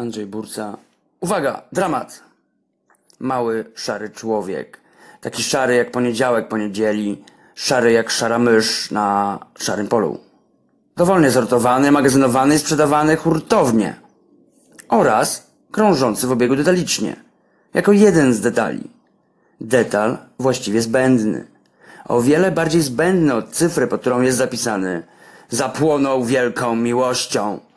Andrzej Burca. Uwaga, dramat. Mały, szary człowiek. Taki szary jak poniedziałek po niedzieli. Szary jak szara mysz na szarym polu. Dowolnie sortowany, magazynowany i sprzedawany hurtownie. Oraz krążący w obiegu detalicznie. Jako jeden z detali. Detal właściwie zbędny. O wiele bardziej zbędny od cyfry, pod którą jest zapisany. Zapłonął wielką miłością.